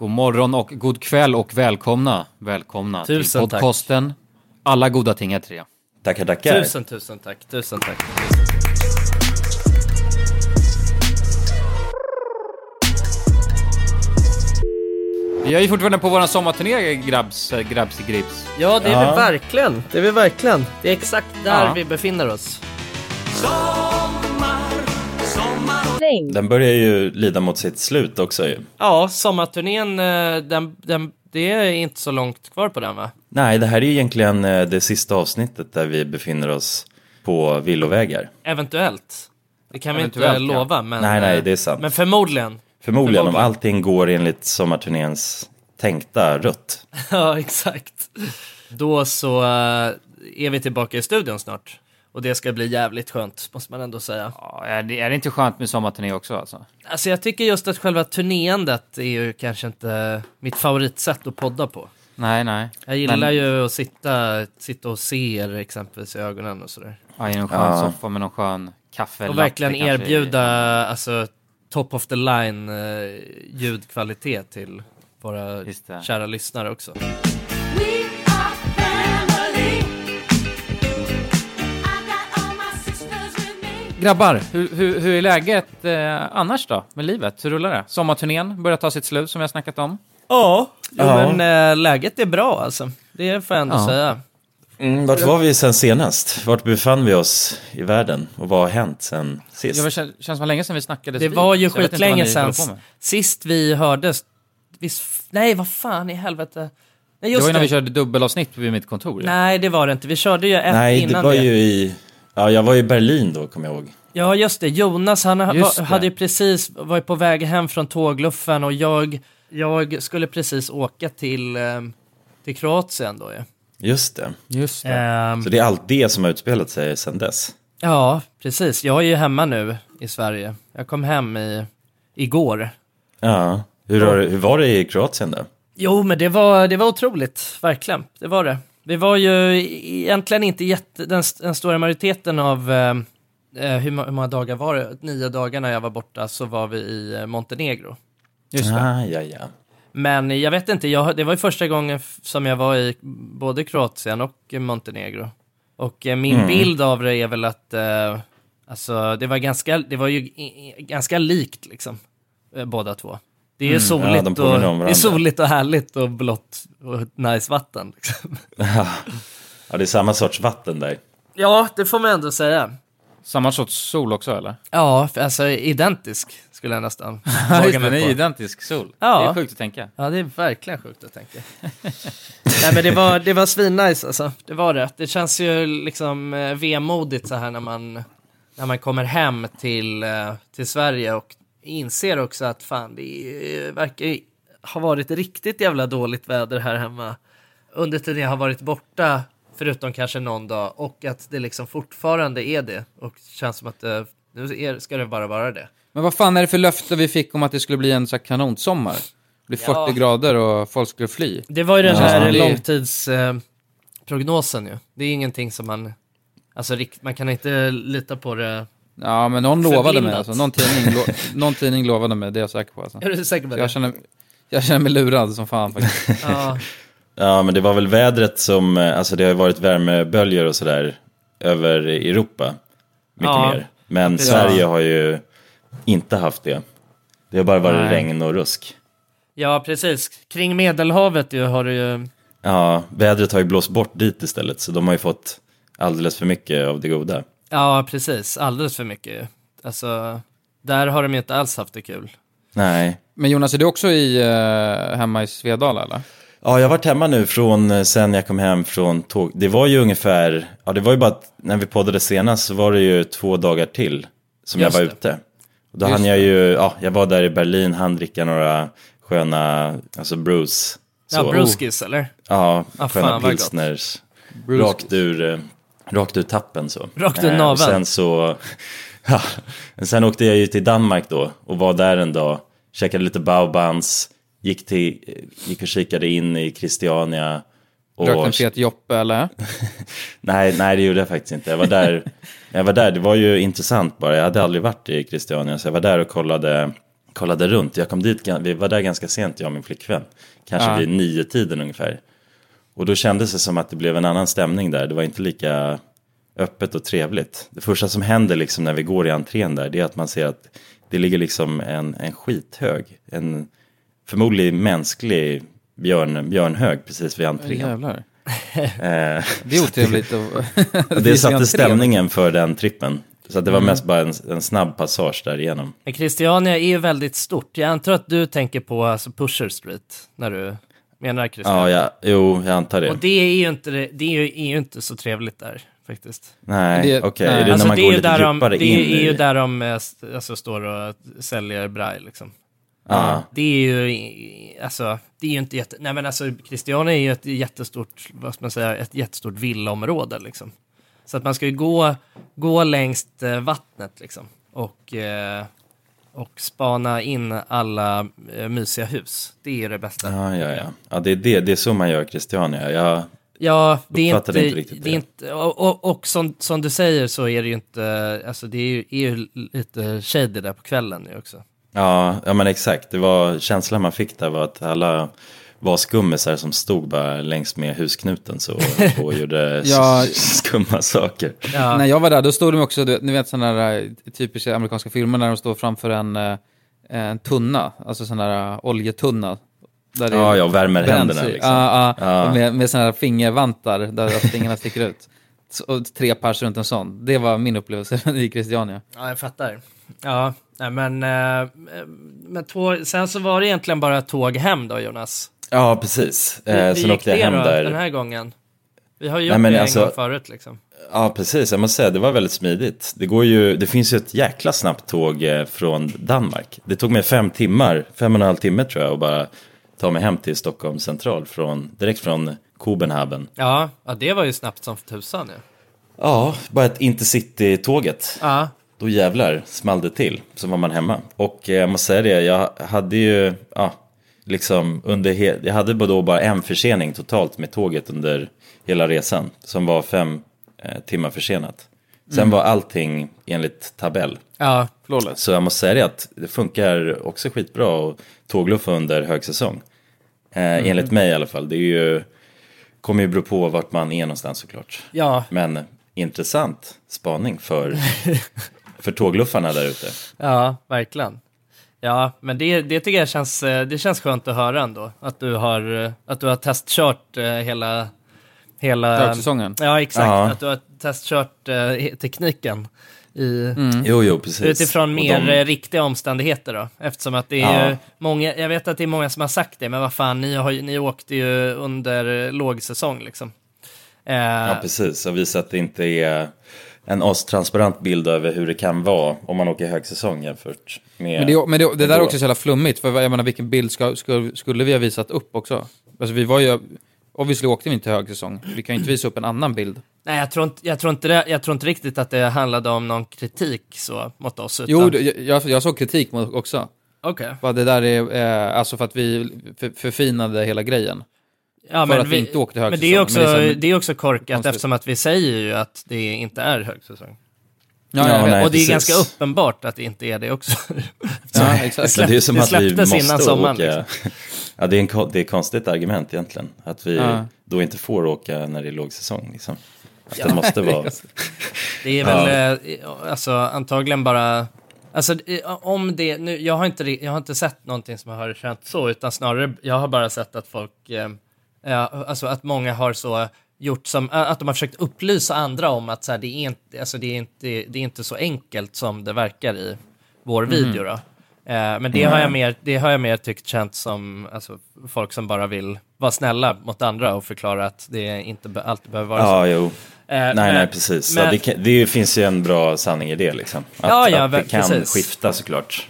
God morgon och god kväll och välkomna, välkomna Tusen till tack. podcasten Alla goda ting är tre. Tackar, tackar. Tusen, tusen tack. Tusen tack. Vi är ju fortfarande på vår sommarturné, grabbs, eh, grabbs grips. Ja, det är Ja. vi verkligen. Det är vi verkligen. Det är exakt där Ja. vi befinner oss. Regn, Den börjar ju lida mot sitt slut också ju. Ja, sommarturnén, eh, den, den, det är inte så långt kvar på den va? Nej, det här är ju egentligen eh, det sista avsnittet där vi befinner oss på villovägar. Eventuellt. Det kan vi inte Eventuellt, ja. lova, men... Nej, nej, eh, det är sant. Men förmodligen. Förmodligen om allting går enligt sommarturnéns tänkta rutt. Ja, exakt. Då så är vi tillbaka i studion snart. Och det ska bli jävligt skönt, måste man ändå säga. Ja, är, det, är det inte skönt med sommarturné också alltså? Alltså jag tycker just att själva turneendet är ju kanske inte mitt favoritsätt att podda på. Nej, nej. Jag gillar Men- ju att sitta, sitta och se er exempelvis i ögonen och sådär. Ja, i någon skön Ja. soffa med någon skön kaffe. Och verkligen kanske. erbjuda alltså, top of the line eh, ljudkvalitet till våra kära lyssnare också. Grabbar, hur, hur, hur är läget eh, annars då med livet? Hur rullar det? Sommarturnén börjar ta sitt slut som vi har snackat om. Ja, jo, Ja. men äh, läget är bra alltså. Det får jag ändå Ja. säga. Mm, vart var vi sen senast? Vart befann vi oss i världen? Och vad har hänt sen sist? Det var, känns känns som länge sedan vi snackades Det var ju skitlänge med. Sist vi hördes... Visst, nej, vad fan i helvete. Nej, Det just var ju det. när vi körde dubbelavsnitt vid mitt kontor. Nej, det var det inte. Vi körde ju ett Nej, det innan var det. ju i... Ja, jag var i Berlin då, kommer jag ihåg. Ja, just det. Jonas, han ha- Just var, det. hade ju precis varit på väg hem från tågluffen och jag, jag skulle precis åka till, eh, till Kroatien då ju. Just det. Just det. Ehm, Så det är allt det som har utspelat sig sen dess. ja, precis. Jag är ju hemma nu i Sverige. Jag kom hem i, igår. Ja. Hur, har, hur var det i Kroatien då? Jo, men det var, det var otroligt, verkligen. Det var det. Vi var ju egentligen inte jätte, den, den stora majoriteten av, eh, eh, hur, hur många dagar var det? Nio dagar när jag var borta så var vi i eh, Montenegro. Just det. Ah, ja, ja. Men jag vet inte, jag, det var ju första gången som jag var i både Kroatien och Montenegro. Och eh, min bild av det är väl att, eh, alltså det var ganska, det var ju i, i, ganska likt liksom, eh, båda två. Det är ju Ja, soligt, om och, det är soligt och härligt och blått och nice vatten. Liksom. Ja, det är samma sorts vatten där. Ja, det får man ändå säga. Samma sorts sol också eller? Ja, alltså identisk skulle jag nästan Ja, våga mig på. identisk sol. Ja. Det är sjukt att tänka. Ja, det är verkligen sjukt att tänka. Nej, men det var, det var svinnice alltså. Det var det. Det känns ju liksom eh, vemodigt så här när man, när man kommer hem till, eh, till Sverige och inser också att fan, det verkar ha varit riktigt jävla dåligt väder här hemma under tiden jag har varit borta, förutom kanske någon dag, och att det liksom fortfarande är det. Och känns som att eh, nu ska det bara vara det. Men vad fan är det för löfte vi fick om att det skulle bli en så här kanonsommar? Det blir 40 Ja. grader och folk skulle fly. Det var ju den här långtidsprognosen eh, ju. Det är ingenting som man, alltså man kan inte lita på det. Ja, men någon lovade mig alltså. Någon tidning, lo någon tidning lovade mig, det är jag säker på alltså. Är du säker på Så det? jag känner, jag känner mig lurad som fan faktiskt. Ja, Ja, men det var väl vädret som, eh, alltså det har ju varit värmeböljor och sådär över Europa. Mycket Ja. mer. Men precis. Sverige har ju inte haft det. Det har bara varit Nej. regn och rusk. ja, precis. Kring Medelhavet ju, har du ju... Ja, vädret har ju blåst bort dit istället, så de har ju fått alldeles för mycket av det goda. Ja, precis. Alldeles för mycket. Alltså, där har de ju inte alls haft det kul. Nej. Men Jonas, är du också i, eh, hemma i Svedala eller? Ja, jag har varit hemma nu från eh, sen jag kom hem från tåg. Det var ju ungefär, ja det var ju bara att när vi poddade senast så var det ju två dagar till som Just jag var det. ute. Och då Just hann jag ju, ja, jag var där i Berlin, hann dricka några sköna, alltså Bruce. Ja, bruskis eller? Ja, Ah, sköna fan, pilsners. Rakt ur, eh, rakt ur tappen så. Rakt ur Eh, naveln. Och sen så, ja, sen åkte jag ju till Danmark då och var där en dag. Käkade lite baobans, gick, till, gick och kikade in i Christiania. Och, Rökt en fet joppe eller? nej, nej, det gjorde jag faktiskt inte. Jag var där, jag var där, det var ju intressant bara. Jag hade aldrig varit i Christiania, så jag var där och kollade kollade runt. Jag kom dit, vi var där ganska sent jag och min flickvän. Kanske Ja. vid nio tiden ungefär. Och då kändes det som att det blev en annan stämning där. Det var inte lika öppet och trevligt. Det första som händer liksom när vi går i entrén där, det är att man ser att det ligger liksom en, en skithög, en förmodligen mänsklig björn, björnhög precis vid entrén. Jävlar. Eh, Det är otrevligt. att- det satte stämningen för den trippen. Så att det var mest bara en, en snabb passage där igenom. Men Christiania är ju väldigt stort. Jag antar att du tänker på alltså, Pusher Street när du menar Christiania. Ja, ja, jo, jag antar det. Och det är ju inte, det det är ju, är ju inte så trevligt där faktiskt. Nej, okej. Är det Alltså man det går är ju lite där de, djupare det är ju där de eh, alltså, står och säljer braj liksom. Ja. Det är ju, alltså, det är ju inte jätte, nej men alltså Christiania är ju ett jättestort, vad ska man säga, ett jättestort villaområde liksom. Så att man ska ju gå, gå längs eh, vattnet liksom. Och, eh, och spana in alla eh, mysiga hus. Det är det bästa. Ja, ja, ja. Ja, det är, det, det är så man gör Christiania. Jag, Ja, det är inte, inte riktigt det är inte och, och, och som, som du säger så är det ju inte, alltså det är ju, är ju lite shady där på kvällen ju också. ja, ja, men exakt. Det var, känslan man fick där var att alla var skummisar som stod bara längs med husknuten så och gjorde Ja. skumma saker. Ja, När jag var där, då stod de också, ni vet sådana där eh, typiska amerikanska filmer när de står framför en, eh, en tunna, alltså sån där eh, oljetunna. Där det Ja, ja, värmer bränns händerna liksom. Ja, ja, Ja. med, med sådana här fingervantar där fingrarna sticker ut. Och tre pers runt en sån. Det var min upplevelse i Christiania. ja, jag fattar. Ja, men, men tåg, sen så var det egentligen bara tåg hem då Jonas. Ja, precis. Eh, hur sen gick åkte jag det hem där. den här gången? Vi har ju Nej, gjort men det en alltså- gång förut liksom. Ja, precis. Jag måste säga, det var väldigt smidigt. Det, går ju, det finns ju ett jäkla snabbt tåg eh, från Danmark. Det tog mig fem timmar, fem och en halv timme tror jag, att bara ta mig hem till Stockholm central, från, direkt från Kopenhagen. Ja, ja, det var ju snabbt som tusan ju. Ja, bara ett Intercity-tåget. Ja, Då jävlar small det till, så var man hemma. Och eh, jag måste säga det, jag hade ju, ja, liksom under jag hade då bara en försening totalt med tåget under hela resan, som var fem eh, timmar försenat. Sen var allting enligt tabell. ja, Flawless. Så jag måste säga det att det funkar också skitbra att tågluffa under högsäsong. Eh, Enligt mig i alla fall. Det är ju, kommer ju bero på vart man är någonstans såklart. ja, Men intressant spaning för, för tågluffarna där ute. ja, verkligen. Ja, men det, det tycker jag känns, eh, det känns skönt att höra ändå. Att du har, eh, att du har testkört eh, hela... hela Högsäsongen. Ja, exakt. Ja. Att du har testkört tekniken i, Jo, jo, precis. utifrån mer de- riktiga omständigheter då. Eftersom att det är Ja. ju många, jag vet att det är många som har sagt det, men vad fan, ni, har, ni åkte ju under lågsäsong liksom. Eh, Ja, precis. Och visa att det inte är en oss-transparent bild över hur det kan vara om man åker högsäsong jämfört med... Men det, men det, det där är också så jävla flummigt, för jag menar vilken bild ska, ska, skulle vi ha visat upp också? Alltså vi var ju, obviously åkte vi inte högsäsong, vi kan ju inte visa upp en annan bild. Nej, jag tror, inte, jag, tror inte det, jag tror inte riktigt att det handlade om någon kritik så mot oss. Utan... Jo, det- jag, jag såg kritik mot också. Okej. Vad det där är, eh, alltså för att vi för, förfinade hela grejen. Ja, för att vi inte åkte Men det är högsäsong. också, Men det är det är också korkat konstigt. eftersom att vi säger ju att det inte är högsäsong. Ja, Ja, nej. och det är precis. ganska uppenbart att det inte är det också. ja exakt. Det är som det att vi släpptes måste innan sommaren, åka. liksom. Ja, det är, en, det är ett konstigt argument egentligen. Att vi Ja. då inte får åka när det är lågsäsong. Liksom. Att det måste vara... Det är väl eh, alltså, antagligen bara... Alltså, eh, om det, nu, jag, har inte, jag har inte sett någonting som har känt så, utan snarare, jag har bara sett att folk, eh, ja, alltså att många har så gjort som, att de har försökt upplysa andra om att så här, det, är inte, alltså, det, är inte, det är inte så enkelt som det verkar i vår video då. Eh, men det har, jag mer, det har jag mer tyckt känt som alltså, folk som bara vill vara snälla mot andra och förklara att det inte alltid behöver vara så. Ja, jo. Eh, Nej, men- nej, precis. men- Så det, kan, det finns ju en bra sanning i det liksom. Att, Ja, ja, att det kan precis. skifta såklart.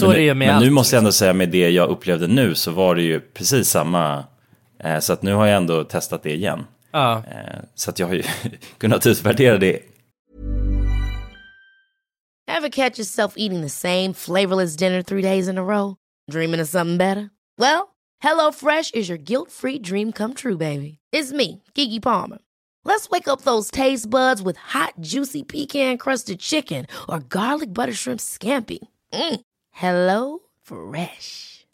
Så är det ju med Men allt. nu måste jag ändå säga med det jag upplevde nu så var det ju precis samma. Eh, så att nu har jag ändå testat det igen. Ja. Eh, så att jag har ju kunnat utvärdera det. Ever catch yourself eating the same flavorless dinner three days in a row? Dreaming of something better? Well, HelloFresh is your guilt-free dream come true, baby. It's me, Kiki Palmer. Let's wake up those taste buds with hot, juicy pecan-crusted chicken or garlic butter shrimp scampi. Mm. Hello Fresh.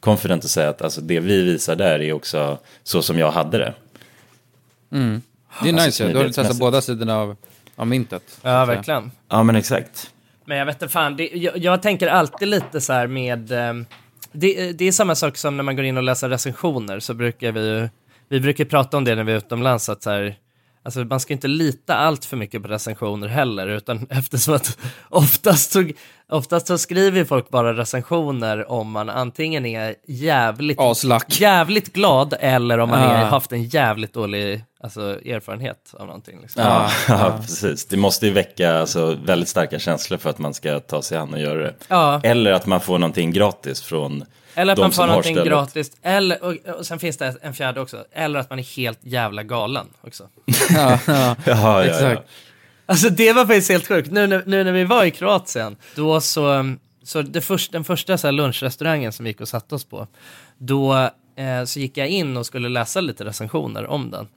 confident och säga att alltså, det vi visar där är också så som jag hade det. Mm. Det är Alltså, nice ju. Då har du testat båda sidorna av, av myntet. ja att verkligen. Ja men exakt. Men jag vet inte fan, det, jag, jag tänker alltid lite så här med... ehm, det, det är samma sak som när man går in och läser recensioner så brukar vi ju- Vi brukar prata om det när vi är utomlands att så här, Alltså man ska inte lita allt för mycket på recensioner heller utan eftersom att oftast så, oftast så skriver folk bara recensioner om man antingen är jävligt, Aslack. jävligt glad eller om man har haft en jävligt dålig alltså, erfarenhet av någonting. Liksom. Ja, ja, precis. Det måste ju väcka alltså, väldigt starka känslor för att man ska ta sig an och göra det. Ja. Eller att man får någonting gratis från Eller att de man får någonting stället. gratis, eller, och, och sen finns det en fjärde också, eller att man är helt jävla galen också. Ja, ja. Ja, ja, ja. Exakt. Alltså det var faktiskt helt sjukt. Nu, när- nu när vi var i Kroatien, då så, så det först, den första så här lunchrestaurangen som vi gick och satte oss på, då eh, så gick jag in och skulle läsa lite recensioner om den.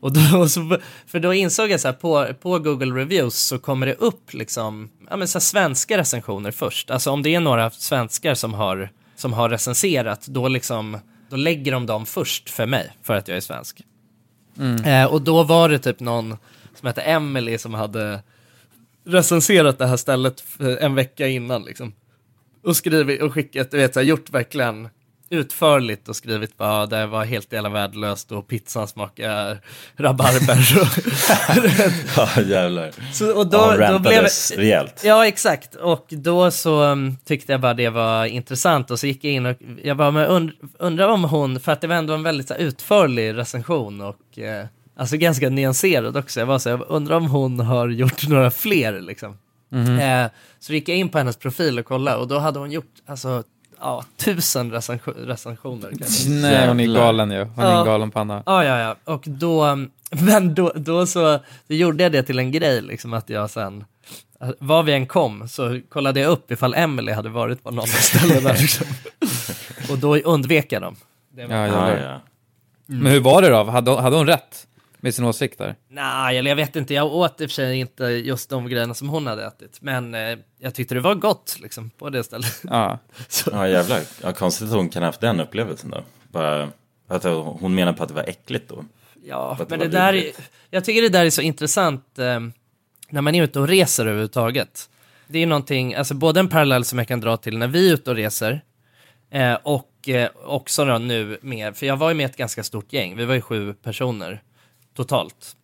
Och då, och så, för då insåg jag så här, på, på Google Reviews så kommer det upp liksom, ja men så här, svenska recensioner först. Alltså om det är några svenskar som har, som har recenserat, då liksom, då lägger de dem först för mig, för att jag är svensk. Eh, och då var det typ någon som hette Emily som hade recenserat det här stället för en vecka innan liksom. Och skrivit och skickat, du vet, så här, gjort verkligen utförligt och skrivit bara det var helt jävla värdelöst och pizzan smakar rabarber. Ja, jävlar. så, och då, ja, då blev rejält. Ja, exakt. Och då så um, tyckte jag bara det var intressant och så gick jag in och jag bara, men und, undrar om hon, för att det var ändå en väldigt så utförlig recension och eh, alltså ganska nyanserad också. Jag var så jag undrar om hon har gjort några fler liksom. Eh, så gick jag in på hennes profil och kollade och då hade hon gjort alltså, ja, tusen recension, recensioner. kanske. Nej, hon är galen ju. Hon är Ja. en galen panna. Ja, ja, ja. Och då, men då, då så då gjorde jag det till en grej, liksom att jag sen, var vi än kom så kollade jag upp ifall Emily hade varit på någon ställe där. Liksom. Och då undvek jag dem. Det var, Ja, Ja, jävlar. ja. Men hur var det då? Hade, hade hon rätt med sin åsikt där? Nej, eller jag vet inte, jag åt i och för sig inte just de grejerna som hon hade ätit, men eh, jag tyckte det var gott liksom på det stället. Ja. Så, ja, jävlar. Ja, konstigt att hon kan ha haft den upplevelsen då. Bara, att hon menar på att det var äckligt då. Ja, Att det men det där är, jag tycker det där är så intressant eh, när man är ute och reser överhuvudtaget. Det är någonting, alltså både en parallell som jag kan dra till när vi är ute och reser eh, och eh, också då nu med, för jag var ju med ett ganska stort gäng, vi var ju sju personer totalt.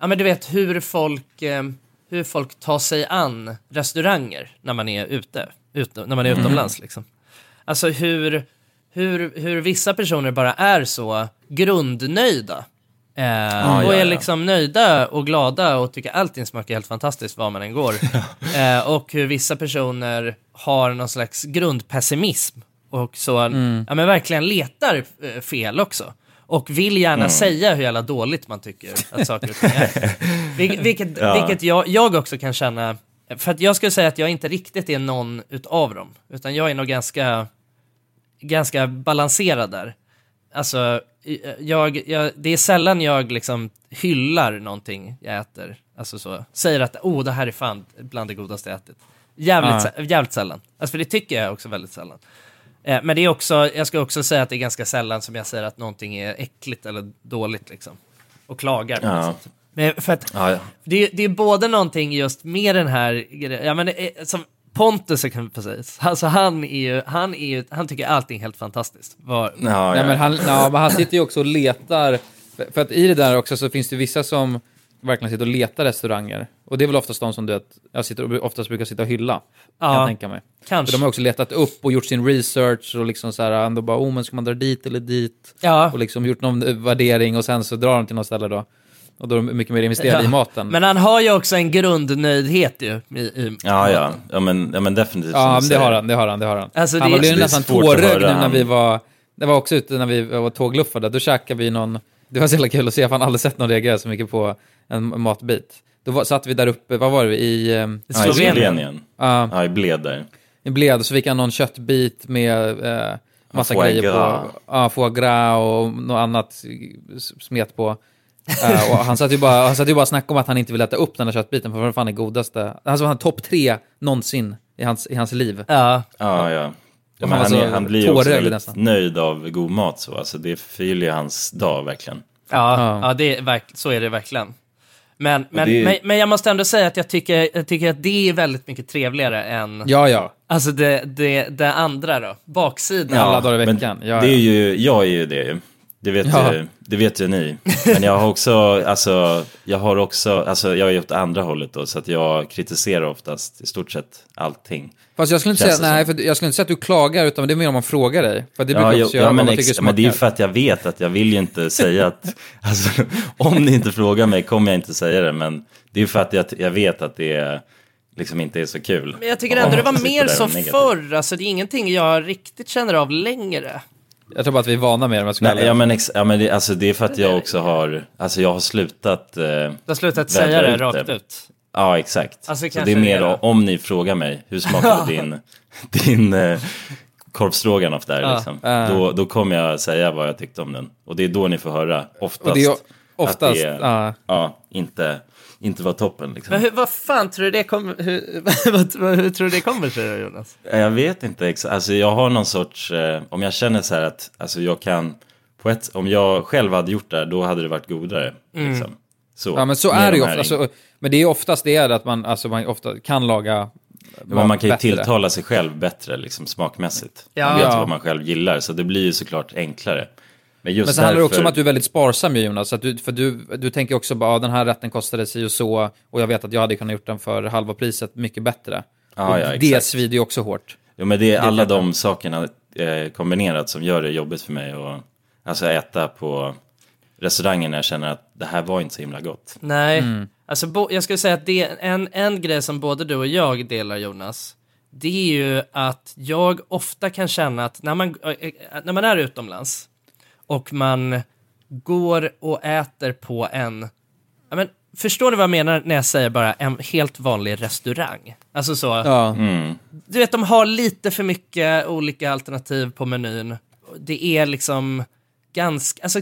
Ja men du vet hur folk, eh, hur folk tar sig an restauranger när man är ute, ute när man är utomlands liksom. Alltså hur, hur, hur vissa personer bara är så grundnöjda. Eh, och ja, är ja. liksom nöjda och glada och tycker allting smakar helt fantastiskt var man än går. eh, och hur vissa personer har någon slags grundpessimism och så, ja men verkligen letar eh, fel också. Och vill gärna säga hur jävla dåligt man tycker att saker och ting är. Vil- vilket Ja. vilket jag, jag också kan känna, för att jag skulle säga att jag inte riktigt är någon utav dem, utan jag är nog ganska, ganska balanserad där. Alltså, jag, jag, det är sällan jag liksom hyllar någonting jag äter, alltså så, säger att oh det här är fan bland det godaste jag ätit. Jävligt, Ja. jävligt sällan. Alltså för det tycker jag också väldigt sällan. Eh, men det är också, jag ska också säga att det är ganska sällan som jag säger att någonting är äckligt eller dåligt liksom. Och klagar. Ja. Men för att Ja, ja. det, är- det är både någonting just med den här ja men det är, som Pontus precis, alltså han är ju, han är ju, han tycker allting är helt fantastiskt. Var, Ja, Nej, men han, ja, men han sitter ju också och letar, för, för att i det där också så finns det vissa som verkligen sitter och letar restauranger. Och det är väl oftast de som du vet, jag sitter och oftast brukar sitta och hylla, kan Ja. jag tänka mig. För kanske. de har också letat upp och gjort sin research och liksom så här, ändå bara, oh men ska man dra dit eller dit? Ja. Och liksom gjort någon eh, värdering och sen så drar de till något ställe då. Och då är de mycket mer investerade Ja. i maten. Men han har ju också en grundnöjdhet ju. I, i, Ja, ja. Ja, men, ja, men definitivt. Ja, men det har han, det har han, det har han. Alltså, han det- var blev nästan tårögd nu när han. vi var, det var också ute när vi var tågluffade, då käkade vi någon, det var så jävla kul att se, för han aldrig sett någon reagera så mycket på en matbit. Då var, satt vi där uppe, vad var det, i, eh, Slovenien. Slovenien. ja, Ja, i Bled där. i Bled, så fick han någon köttbit med eh, massa Foie grejer gras. på, ja, foie gras och något annat smet på. Och han satt ju bara, han satt ju bara och snackade om att han inte vill äta upp den här köttbiten, för vad fan är godaste? Alltså han topp tre någonsin i hans, i hans liv. Ja, Ja, ja. Ja han men han, är, han blir ju också väldigt nästan. nöjd av god mat så. Alltså det förgyller ju hans dag verkligen. ja, Ja. ja det är så är det verkligen. Men, men, det men, men jag måste ändå säga att jag tycker, jag tycker att det är väldigt mycket trevligare än Ja, ja. alltså det, det, det andra då, baksidan. Alla dagar i veckan. Ja, det är ja. ju, jag är ju det ju. Det vet, Ja. ju, det vet ju ni. Men jag har också, alltså, jag har också, alltså jag är ju åt andra hållet då, så att jag kritiserar oftast i stort sett allting. Fast jag skulle inte säga, nej, som. för jag skulle inte säga att du klagar, utan det är mer om man frågar dig. För det brukar Ja, jag jo, också göra, ja, men, man ex, men det är ju för att jag vet att jag vill ju inte säga att, alltså, om ni inte frågar mig kommer jag inte säga det, men det är ju för att jag, jag vet att det är, liksom inte är så kul. Men jag tycker ändå det var mer negativ. förr, alltså det är ingenting jag riktigt känner av längre. Jag tror bara att vi är vana med det, Nej, ja, men, ex, ja, men det, alltså, det är för att jag också har, alltså jag har slutat eh, Du har slutat säga det ut rakt det. ut. Ja, exakt. Alltså, så det är mer det om ni frågar mig, hur smakade din, din eh, korvstroganoff där Ja. liksom. Då, då kommer jag säga vad jag tyckte om den. Och det är då ni får höra oftast. Och det är att oftast, det, ja. ja, inte, inte var toppen liksom. Men hur, vad fan tror du det kommer, hur, vad, vad, hur tror du det kommer sig då Jonas? Jag vet inte exakt, alltså jag har någon sorts, eh, om jag känner så här att, alltså jag kan, på ett, om jag själv hade gjort det här, då hade det varit godare. Liksom. Så, Ja men så är det ju ofta. Alltså, men det är oftast det är att man, alltså, man ofta kan laga men man kan ju bättre. tilltala sig själv bättre, liksom smakmässigt. Ja. Man vet vad man själv gillar, så det blir ju såklart enklare. Men just Men så handlar det också därför- om att du är väldigt sparsam ju Jonas, att du, för du, du tänker också bara, ja, den här rätten kostade si och så, och jag vet att jag hade kunnat gjort den för halva priset mycket bättre. Och ja, det exakt. svider ju också hårt. Jo, men det är alla de sakerna eh, kombinerat som gör det jobbigt för mig att alltså, äta på restaurangen när jag känner att det här var inte så himla gott. Nej, Mm. alltså bo, jag skulle säga att det är en, en grej som både du och jag delar Jonas. Det är ju att jag ofta kan känna att när man, äh, äh, när man är utomlands och man går och äter på en, ja, men, förstår ni vad jag menar när jag säger bara en helt vanlig restaurang? Alltså så, Ja. du vet de har lite för mycket olika alternativ på menyn. Det är liksom ganska, alltså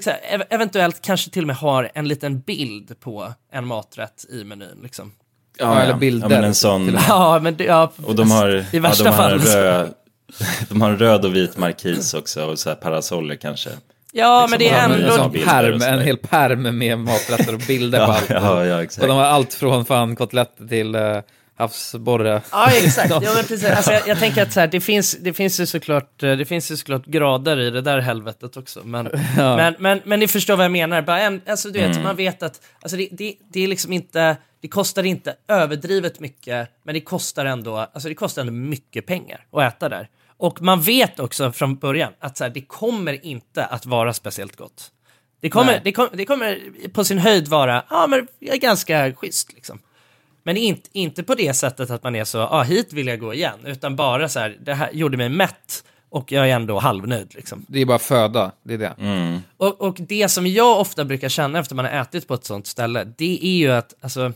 eventuellt kanske till och med har en liten bild på en maträtt i menyn liksom. Ja, eller bilder. Ja, men en sån... Ja, men det, ja, Och de har, i värsta ja, de har fall. röd, de har en röd och vit markis också och så här parasoller kanske. Ja, men det liksom, är ja, men En, en ändå... och sådär. en hel pärm med maträtter och bilder på Ja, allt. ja, ja, och exakt. de har allt från fan kotletter till uh, havsborre. Ja, exakt. Ja, men precis. Alltså, jag, jag tänker att så här, det, finns, det, finns ju såklart, eh, det finns ju såklart grader i det där helvetet också. Men, men, men, men ni förstår vad jag menar. Bara en, alltså, du vet, man vet att alltså, det, det, det är liksom inte... Det kostar inte överdrivet mycket, men det kostar ändå, alltså det kostar ändå mycket pengar att äta där. Och man vet också från början att så här, det kommer inte att vara speciellt gott. Det kommer, det, kom, det kommer på sin höjd vara, ja men jag är ganska schysst liksom. Men inte, inte på det sättet att man är så, ah, hit vill jag gå igen, utan bara så här, det här gjorde mig mätt och jag är ändå halvnöjd liksom. Det är bara föda, det är det. Mm. Och, och det som jag ofta brukar känna efter man har ätit på ett sånt ställe, det är ju att, alltså,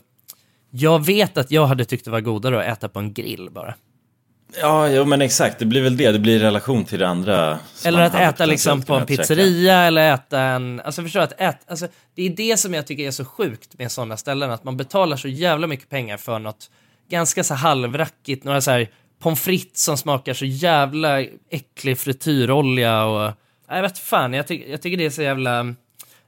jag vet att jag hade tyckt det var godare att äta på en grill bara. Ja, jo, men exakt. Det blir väl det. Det blir i relation till det andra. Eller att äta liksom på en käka. pizzeria eller äta en... Alltså förstår? Att äta, alltså, det är det som jag tycker är så sjukt med sådana ställen. Att man betalar så jävla mycket pengar för något ganska så halvrackigt. Några så här pommes frites som smakar så jävla äcklig frityrolja och... Jag vet fan, jag, ty jag tycker det är så jävla...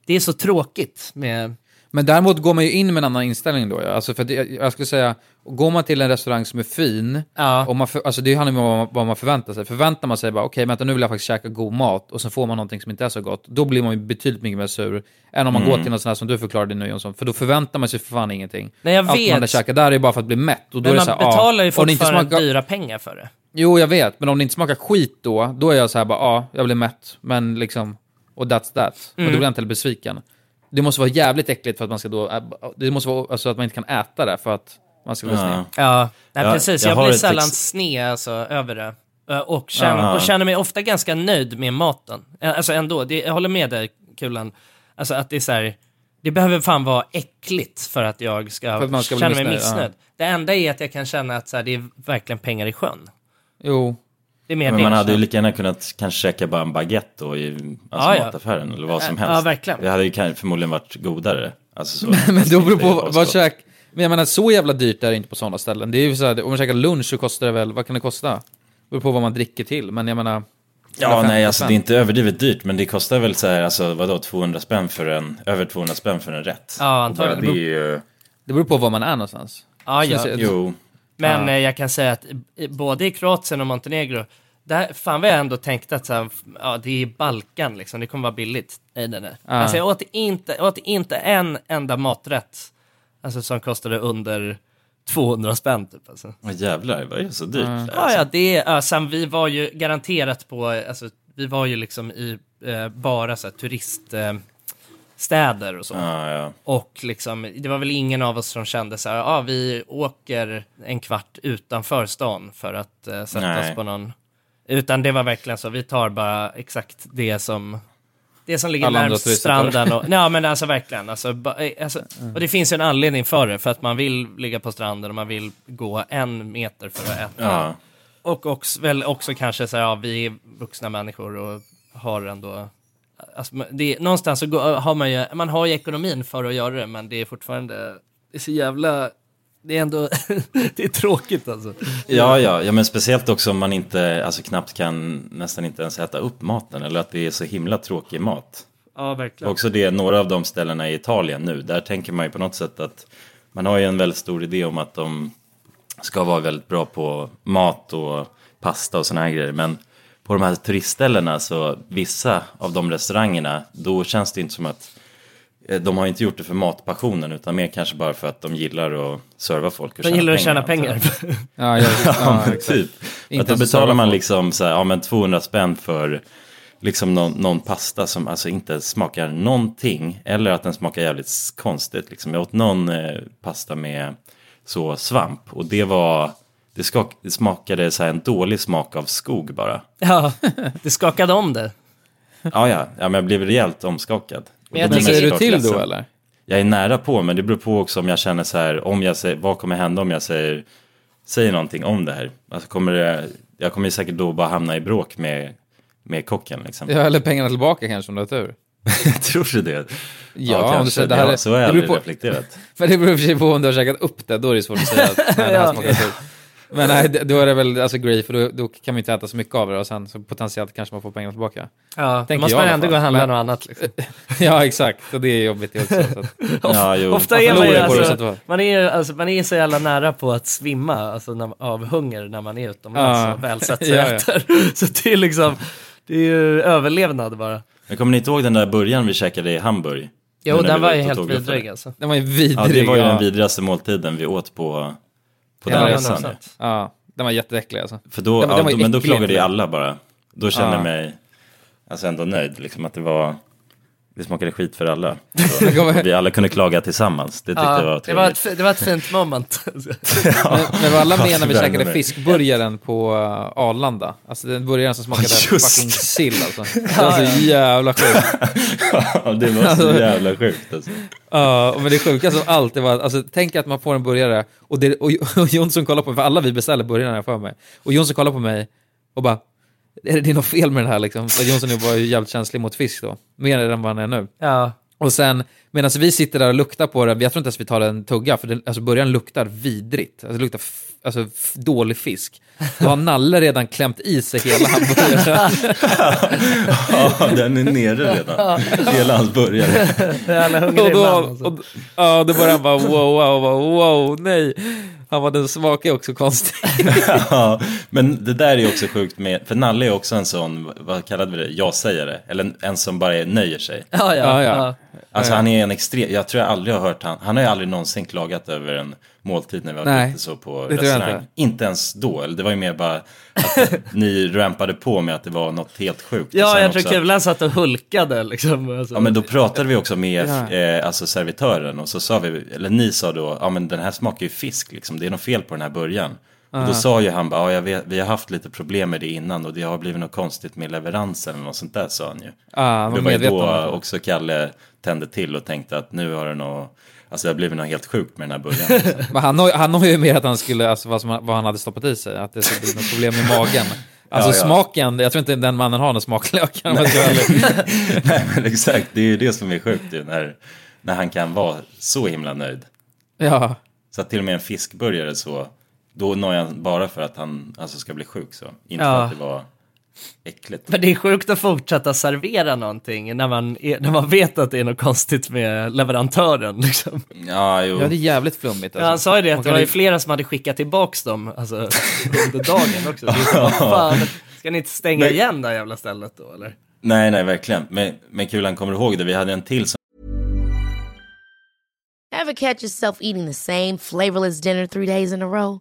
Det är så tråkigt med... Men däremot går man ju in med en annan inställning då. Ja. Alltså för det, jag skulle säga, går man till en restaurang som är fin, Ja. och man för, alltså det handlar ju om vad man, man förväntar sig. Förväntar man sig bara, okej vänta nu vill jag faktiskt käka god mat, och så får man någonting som inte är så gott, då blir man ju betydligt mycket mer sur, än om man Mm. går till något sånt här som du förklarade nu Jonsson, för då förväntar man sig för fan ingenting. Nej, jag Allt vet. man där käkar där är ju bara för att bli mätt. Och då Men är det man så här, betalar ju inte fortfarande smakar- dyra pengar för det. Jo, jag vet, men om det inte smakar skit då, då är jag så här bara, ja, jag blir mätt, men liksom, och that's that. Och Mm. då blir jag inte heller besviken. Det måste vara jävligt äckligt för att man ska då, äh, det måste vara alltså att man inte kan äta det för att man ska bli sned. Ja. Ja, nej, Ja, precis. jag Jag, blir sällan ex- sned alltså, över det. Ö, Och känner, Ja. och känner mig ofta ganska nöjd med maten. Ä- Alltså ändå, det, jag håller med dig Kulan. Alltså att det är så här, det behöver fan vara äckligt för att jag ska, För att man ska känna mig missnöjd, missnöjd. Det enda är att jag kan känna att så här, det är verkligen pengar i sjön. Jo, Det är mer Men man hade ju lika gärna kunnat kanske käka bara en baguette då i alltså Ja, ja. mataffären eller vad som Ja, helst. ja, verkligen. Det hade ju förmodligen varit godare. Alltså, så, men då beror Det är på vad käk... Men jag menar, så jävla dyrt är det inte på sådana ställen. Det är ju så här, om man käkar lunch så kostar det väl, vad kan det kosta? Det beror på vad man dricker till, men jag menar... Ja, 150 nej, alltså det är inte överdrivet dyrt, men det kostar väl så här, alltså vadå, 200 spänn för en, över 200 spänn för en rätt. Ja, antagligen. Det är ju, Det beror på var man är någonstans. Ja, ja. Jo, Men Ja. eh, jag kan säga att i- både i Kroatien och Montenegro, där, fan vad jag ändå tänkte att så här, ja, det är Balkan liksom, det kommer vara billigt. Nej, nej, nej. Ja. Alltså jag åt inte, jag åt inte en enda maträtt alltså, som kostade under 200 spänn typ. Alltså. vad jävlar, vad är det så dyrt? där, Ja, alltså? ja, det är, ja, sen vi var ju garanterat på, alltså, vi var ju liksom i eh, bara så här, turiststäder eh, städer och så. Ja, ja. Och liksom, det var väl ingen av oss som kände så här, ja ah, vi åker en kvart utanför stan för att eh, sätta Nej. oss på någon. Utan det var verkligen så, vi tar bara exakt det som det som ligger tar. stranden. Och, nej, men alltså verkligen. Alltså, ba, eh, alltså, Mm. och det finns ju en anledning för det, för att man vill ligga på stranden och man vill gå en meter för att äta. ja. Och också, väl också kanske så här, ja, vi är vuxna människor och har ändå, alltså, det, är- någonstans så går, har man ju, man har ju ekonomin för att göra det, men det är fortfarande, det är så jävla, det är ändå, det är tråkigt alltså. Ja, ja, ja, men speciellt också om man inte, alltså knappt kan nästan inte ens äta upp maten eller att det är så himla tråkig mat. Ja, verkligen. Också det, några av de ställena i Italien nu, där tänker man ju på något sätt att man har ju en väldigt stor idé om att de ska vara väldigt bra på mat och pasta och såna här grejer. Men på de här turistställena så vissa av de restaurangerna, då känns det inte som att eh, de har inte gjort det för matpassionen utan mer kanske bara för att de gillar att serva folk. Och De gillar att tjäna pengar. Ja, ja, Ja, ja, men exakt. typ. Inte Att då betalar man liksom så här, ja men 200 spänn för liksom någon, någon pasta som alltså inte smakar någonting. Eller att den smakar jävligt konstigt. Liksom. Jag åt någon eh, pasta med så svamp och det var, det, skak, det smakade så här en dålig smak av skog bara. Ja, det skakade om det. Ja, ja, ja men jag blev rejält omskakad. Men jag säger du till ledsen. då eller? Jag är nära på, men det beror på också om jag känner så här, om jag säger, vad kommer hända om jag säger, säger någonting om det här? Alltså kommer det, jag kommer ju säkert då bara hamna i bråk med, med kocken liksom. Ja, eller pengarna tillbaka kanske om du har tur. Tror du det? Ja, om du säger det här ja, är- så har jag det beror aldrig på- reflekterat. Men det beror i och för sig på om du har käkat upp det, då är det svårt att säga att nej, det här smakar tur. Men nej, då är det väl alltså grej, för då, då kan man inte äta så mycket av det och sen så potentiellt kanske man får pengarna tillbaka. Ja, då Tänker måste jag man ändå gå och handla Men- något annat. Liksom. Ja, exakt, och det är jobbigt det också. Så att, Ja, jo. Ofta Man är man ju, alltså, det man är ju alltså, man är så jävla nära på att svimma alltså, när, av hunger när man är utomlands Ja. och väl sett sig Ja, ja. efter. Så det är liksom, det är ju överlevnad bara. Men kommer ni inte ihåg den där burgaren vi käkade i Hamburg? Jo, den var ju helt vidrig alltså. den var ju vidrig. Ja, det var ju ja. den vidrigaste måltiden vi åt på, på Ja, den resan. 100%. Ja, den var jätteäcklig alltså. För då, Den ja, den då, men då klagade ju alla bara. Då kände Ja. jag mig alltså ändå nöjd, liksom att det var, det smakade skit för alla. Vi alla kunde klaga tillsammans, det tyckte jag var Ja, det, var trevligt. ett, det var ett fint moment. Men, men var alla med när vi Ja, käkade fiskburgaren på uh, Arlanda? Alltså den burgaren som smakade Just fucking sill alltså. Det var så jävla sjukt. Ja, det var så jävla sjukt alltså. Ja, men det sjuka som allt, det var, alltså tänk att man får en burgare och, det, och, och Jonsson kollar på mig, för alla vi beställer burgare här för mig, och Jonsson kollar på mig och bara, är det, det är något fel med den här liksom? För Jonsson var ju jävligt känslig mot fisk då, mer än vad han är nu. Ja, Och sen, medan vi sitter där och luktar på den, jag tror inte ens vi tar en tugga, för den, alltså burgaren luktar vidrigt. Alltså det luktar f- alltså, f- dålig fisk. Då har Nalle redan klämt i sig hela hamburgaren. Ja, den är nere redan. Hela hans burgare. och då, alltså. och, ja, då började han bara wow, wow, wow, wow, nej. Han var den smakar ju också konstigt. Ja, men det där är ju också sjukt med, för Nalle är också en sån, vad kallade vi det, jag-sägare? Eller en, en som bara är, nöjer sig. Ja, ja. ja. Alltså han är en extrem, jag tror jag aldrig har hört han, han har ju aldrig någonsin klagat över en måltid när vi har ute så på restaurang. inte. Inte. ens då, eller det var ju mer bara att ni rampade på med att det var något helt sjukt. Ja, jag tror Kulan satt och hulkade liksom. Alltså. Ja men då pratade vi också med Ja. eh, alltså servitören och så sa vi, eller ni sa då, ja men den här smakar ju fisk liksom, det är något fel på den här början. Och då sa ju han bara, ja jag vet, vi har haft lite problem med det innan och det har blivit något konstigt med leveransen något sånt där sa han ju. Var det var ju då också Kalle tände till och tänkte att nu har det nog, alltså det har blivit något helt sjukt med den här början. Men han har, han har ju mer att han skulle, alltså vad, som, vad han hade stoppat i sig, att det skulle bli något problem med magen. Alltså Ja, ja. smaken, jag tror inte den mannen har någon smaklök. vara ärlig. Nej men exakt, det är ju det som är sjukt ju, när, när han kan vara så himla nöjd. ja, Så att till och med en fiskburgare så, då nojar han bara för att han alltså, ska bli sjuk så. Inte Ja. för att det var äckligt. Men det är sjukt att fortsätta servera någonting när man, är, när man vet att det är något konstigt med leverantören. Liksom. Ja, jo. ja, det är jävligt flummigt. Ja, han sa ju det, Man att det kan var ju flera som hade skickat tillbaks dem alltså, under dagen också. Det är så, vad fan, ska ni inte stänga Nej. igen det här jävla stället då eller? Nej, nej, verkligen. Men, men Kulan, kommer du ihåg det? Vi hade en till som Ever catch yourself eating the same flavorless dinner three days in a row?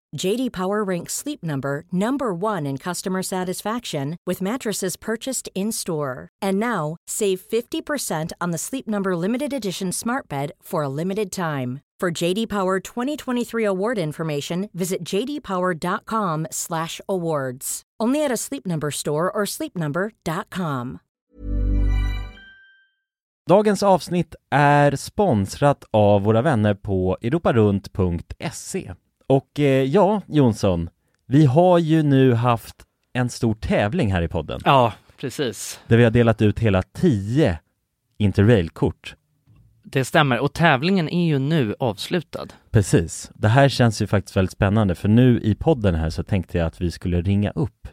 JD Power ranks Sleep Number number 1 in customer satisfaction with mattresses purchased in-store. And now, save 50% on the Sleep Number limited edition Smart Bed for a limited time. For JD Power 2023 award information, visit jdpower.com/awards. Only at a Sleep Number store or sleepnumber.com. Dagens avsnitt är sponsrat av våra vänner på europarunt.se. Och eh, ja, Jonsson, vi har ju nu haft en stor tävling här i podden. Ja, precis. Där vi har delat ut hela 10 Interrail-kort. Det stämmer. Och tävlingen är ju nu avslutad. Precis. Det här känns ju faktiskt väldigt spännande för nu i podden här så tänkte jag att vi skulle ringa upp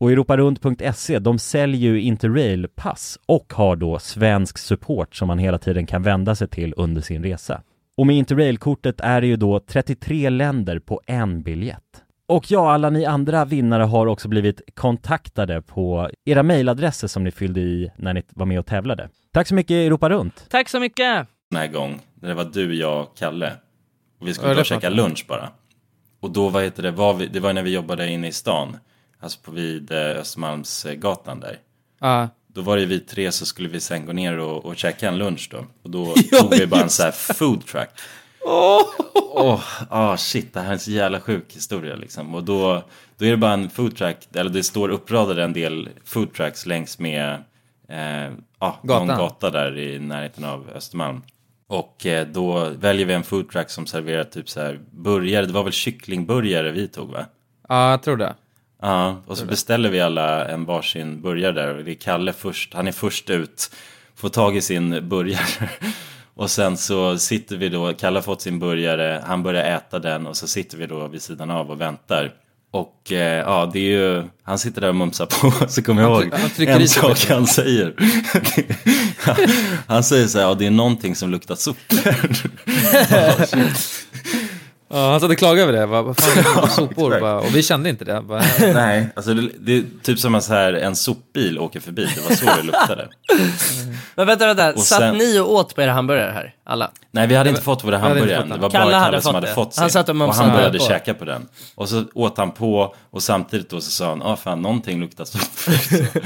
Och europarunt.se, de säljer ju Interrail-pass och har då svensk support som man hela tiden kan vända sig till under sin resa. Och med Interrail-kortet är det ju då 33 länder på en biljett. Och ja, alla ni andra vinnare har också blivit kontaktade på era mejladresser som ni fyllde i när ni var med och tävlade. Tack så mycket Europa Runt! Tack så mycket! Den här gång, när det var du, jag, Kalle. Och vi skulle är bara käka lunch bara. Och då, vad heter det, var vi, det var när vi jobbade inne i stan. Alltså på vid eh, Östermalmsgatan där. Ja. Då var det vi tre så skulle vi sen gå ner och, och käka en lunch då. Och då Ja, tog vi bara en sån här food truck. Åh, ah shit, det här är en så jävla sjuk historia liksom. Och då, då är det bara en food truck, eller det står uppradade en del food trucks längs med eh, ah, någon gata där i närheten av Östermalm. Och eh, då väljer vi en food truck som serverar typ så här burgare, det var väl kycklingburgare vi tog va? ja, jag tror det. Ja, och så beställer vi alla en varsin burgare där. Det är Kalle först, han är först ut, får tag i sin burgare. Och sen så sitter vi då, Kalle har fått sin burgare, han börjar äta den och så sitter vi då vid sidan av och väntar. Och eh, ja, det är ju, han sitter där och mumsar på, så kommer jag ihåg en sak han säger. han säger så här, ja det är någonting som luktar sopor. Ja, han satt och klagade över det. Bara, vad fan för sopor? Bara, och vi kände inte det. Bara, Nej, alltså det, det är typ som att så här, en sopbil åker förbi, det var så det luktade. Men vänta, vänta. Och Satt sen- ni och åt på era hamburgare här? Alla? Nej, vi hade inte fått våra hamburgare än. Det var Kalle bara Kalle hade som fått hade det. fått sin. Han satt och och han började på. käka på den. Och så åt han på och samtidigt då så sa han, ja ah, fan någonting luktar sopor.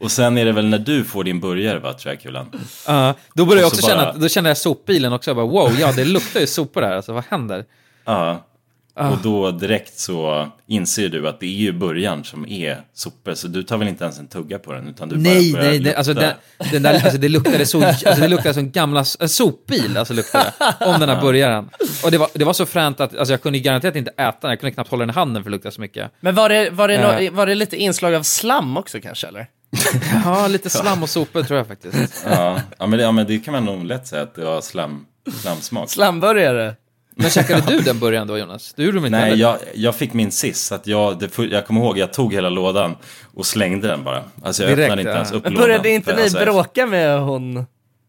och sen är det väl när du får din burgare va, tror jag Kulan? Ja, då började jag också så bara- känna, att- då kände jag sopbilen också. Jag bara, wow, ja det luktar ju sopor här. Alltså vad händer? Ja. Ah. Och då direkt så inser du att det är ju början som är sopor. Så du tar väl inte ens en tugga på den utan du Nej, bara börjar nej, nej, alltså, den, den där, alltså det luktade så, alltså det luktade som en gamla en sopbil, alltså luktade om den här burgaren. Och det var, det var så fränt att, alltså jag kunde garanterat inte äta den, jag kunde knappt hålla den i handen för det luktade så mycket. Men var det, var, det Eh. nå- var det lite inslag av slam också kanske, eller? Ja, lite slam och sopor tror jag faktiskt. Ja, ja, men det, ja, men det kan man nog lätt säga att det var slam, slamsmak. Slamburgare? Men käkade du den början då Jonas? Du gjorde inte Nej, jag, jag fick min sist. Så att jag, det, jag kommer ihåg, jag tog hela lådan och slängde den bara. Alltså jag Direkt, öppnade inte ja. ens upp Men lådan. började inte För ni alltså, bråka med hon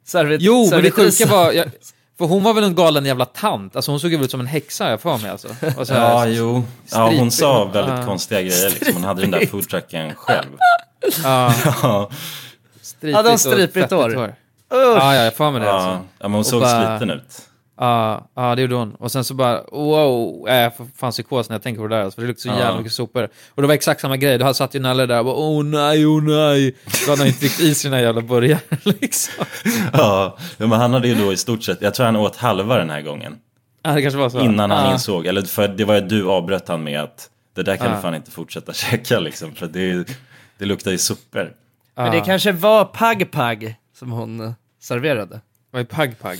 servit- Jo, men det sjuka var, jag, för hon var väl en galen jävla tant, alltså hon såg ut som en häxa jag för mig alltså. Så här- Ja, jo. Ja, hon sa väldigt Ja. konstiga grejer. Liksom. Hon hade den där foodtrucken själv. Ja, Ja, stripigt Hade hon stripigt hår? Ja, ja, jag får med det ja, alltså. ja, men hon Och såg bara- sliten ut. Ja, ja, det gjorde hon. Och sen så bara, wow, äh, jag får fan psykos när jag tänker på det där, alltså, för det luktar så Ja. jävla mycket sopor. Och det var exakt samma grej, då satt ju Nalle där och bara, åh nej, åh nej. Då hade han inte tryckt i här jävla burgaren liksom. Ja, men han hade ju då i stort sett, jag tror han åt halva den här gången. Ja, det kanske var så. Innan han ja. insåg, eller för det var ju du avbröt han med att det där kan Ja. du fan inte fortsätta käka liksom. För det, det luktar ju sopor. Men det kanske var pag-pag som hon serverade. Vad är pag-pag?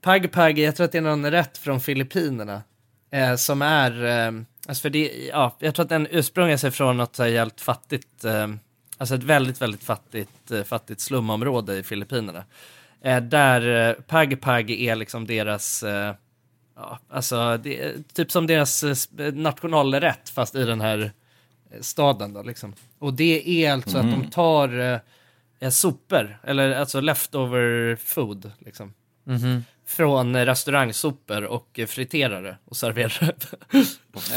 Pag-pag, jag tror att det är någon rätt från Filippinerna. Eh, som är, eh, alltså för det, ja, jag tror att den ursprungar sig från något jävligt fattigt, eh, alltså ett väldigt, väldigt fattigt, eh, fattigt slumområde i Filippinerna. Eh, där eh, pag-pag är liksom deras, eh, ja, alltså det, typ som deras nationalrätt fast i den här staden då liksom. Och det är alltså att de tar eh, sopor, eller alltså leftover food liksom Mhm. Från restaurangsopor och friterare och serverar det.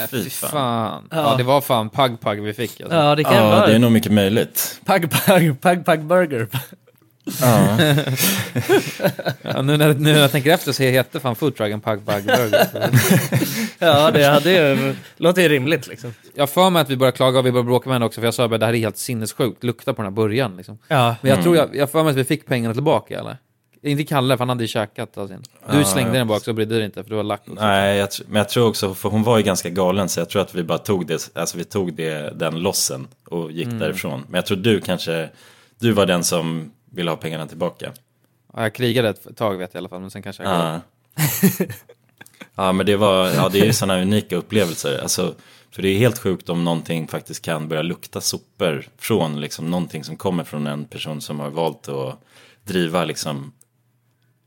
Äh, Fy fan. Ja. Ja. det var fan pag-pag vi fick alltså. Ja, det kan Ja, vara. det är nog mycket möjligt. Pag, pag, pag, pag burger. Ja. Ja, nu, när, nu när jag tänker efter så heter fan foodtrucken pag-pag burger. ja, det hade ju, låter ju rimligt liksom. Jag för mig att vi började klaga och vi började bråka med henne också, för jag sa att det här är helt sinnessjukt, lukta på den här burgaren liksom. Ja. Men jag tror jag, jag har för mig att vi fick pengarna tillbaka eller? Inte Kalle, för han hade ju käkat av sin. Du Ja, slängde den bak så brydde du dig inte, för du var lack också. Nej, jag, men jag tror också, för hon var ju ganska galen så jag tror att vi bara tog det, alltså vi tog det, den lossen och gick Mm. därifrån. Men jag tror du kanske, du var den som ville ha pengarna tillbaka. Ja, jag krigade ett tag vet jag i alla fall, men sen kanske jag Ja. ja, men det var, ja det är ju sådana unika upplevelser. Alltså, för det är helt sjukt om någonting faktiskt kan börja lukta sopor från liksom någonting som kommer från en person som har valt att driva liksom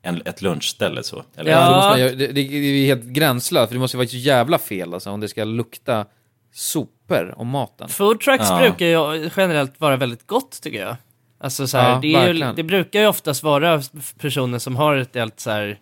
en, ett lunchställe så. Eller, Ja. Det, det, det, det är helt gränslöst, för det måste ju vara så jävla fel alltså, om det ska lukta sopor om maten. Food trucks Ja. brukar ju generellt vara väldigt gott tycker jag. Alltså så här, Ja, det, är ju, det brukar ju oftast vara personer som har ett helt så här,